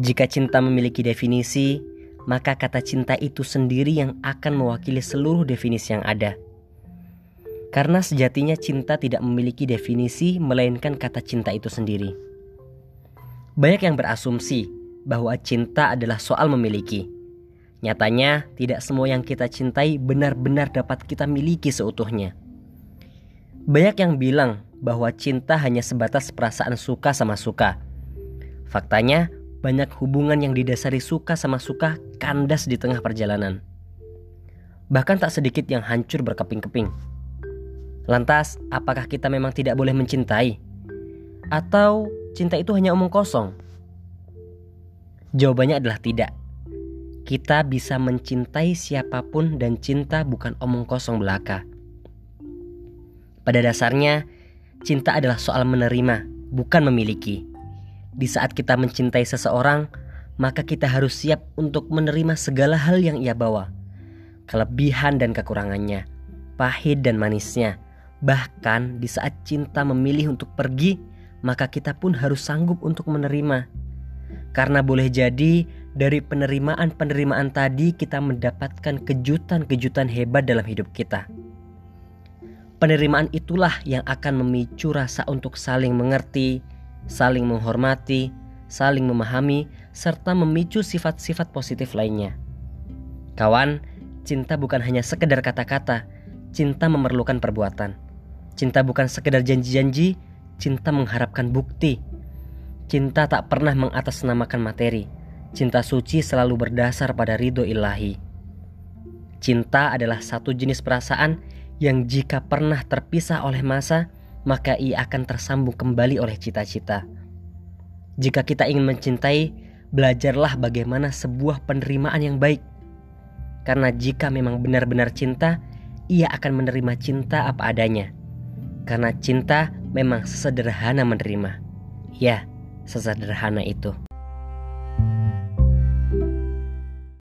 Jika cinta memiliki definisi, maka kata cinta itu sendiri yang akan mewakili seluruh definisi yang ada. Karena sejatinya cinta tidak memiliki definisi, melainkan kata cinta itu sendiri. Banyak yang berasumsi bahwa cinta adalah soal memiliki. Nyatanya, tidak semua yang kita cintai benar-benar dapat kita miliki seutuhnya. Banyak yang bilang bahwa cinta hanya sebatas perasaan suka sama suka. Faktanya, banyak hubungan yang didasari suka sama suka kandas di tengah perjalanan. Bahkan tak sedikit yang hancur berkeping-keping. Lantas, apakah kita memang tidak boleh mencintai? Atau cinta itu hanya omong kosong? Jawabannya adalah tidak. Kita bisa mencintai siapa pun dan cinta bukan omong kosong belaka. Pada dasarnya, cinta adalah soal menerima, bukan memiliki. Di saat kita mencintai seseorang, maka kita harus siap untuk menerima segala hal yang ia bawa. Kelebihan dan kekurangannya, pahit dan manisnya, Bahkan di saat cinta memilih untuk pergi, maka kita pun harus sanggup untuk menerima. Karena boleh jadi dari penerimaan-penerimaan tadi kita mendapatkan kejutan-kejutan hebat dalam hidup kita. Penerimaan itulah yang akan memicu rasa untuk saling mengerti, saling menghormati, saling memahami, serta memicu sifat-sifat positif lainnya. Kawan, cinta bukan hanya sekedar kata-kata, cinta memerlukan perbuatan. Cinta bukan sekedar janji-janji, cinta mengharapkan bukti. Cinta tak pernah mengatasnamakan materi. Cinta suci selalu berdasar pada ridho ilahi. Cinta adalah satu jenis perasaan yang jika pernah terpisah oleh masa, maka ia akan tersambung kembali oleh cita-cita. Jika kita ingin mencintai, belajarlah bagaimana sebuah penerimaan yang baik. Karena jika memang benar-benar cinta, ia akan menerima cinta apa adanya. Karena cinta memang sesederhana menerima. Ya, sesederhana itu.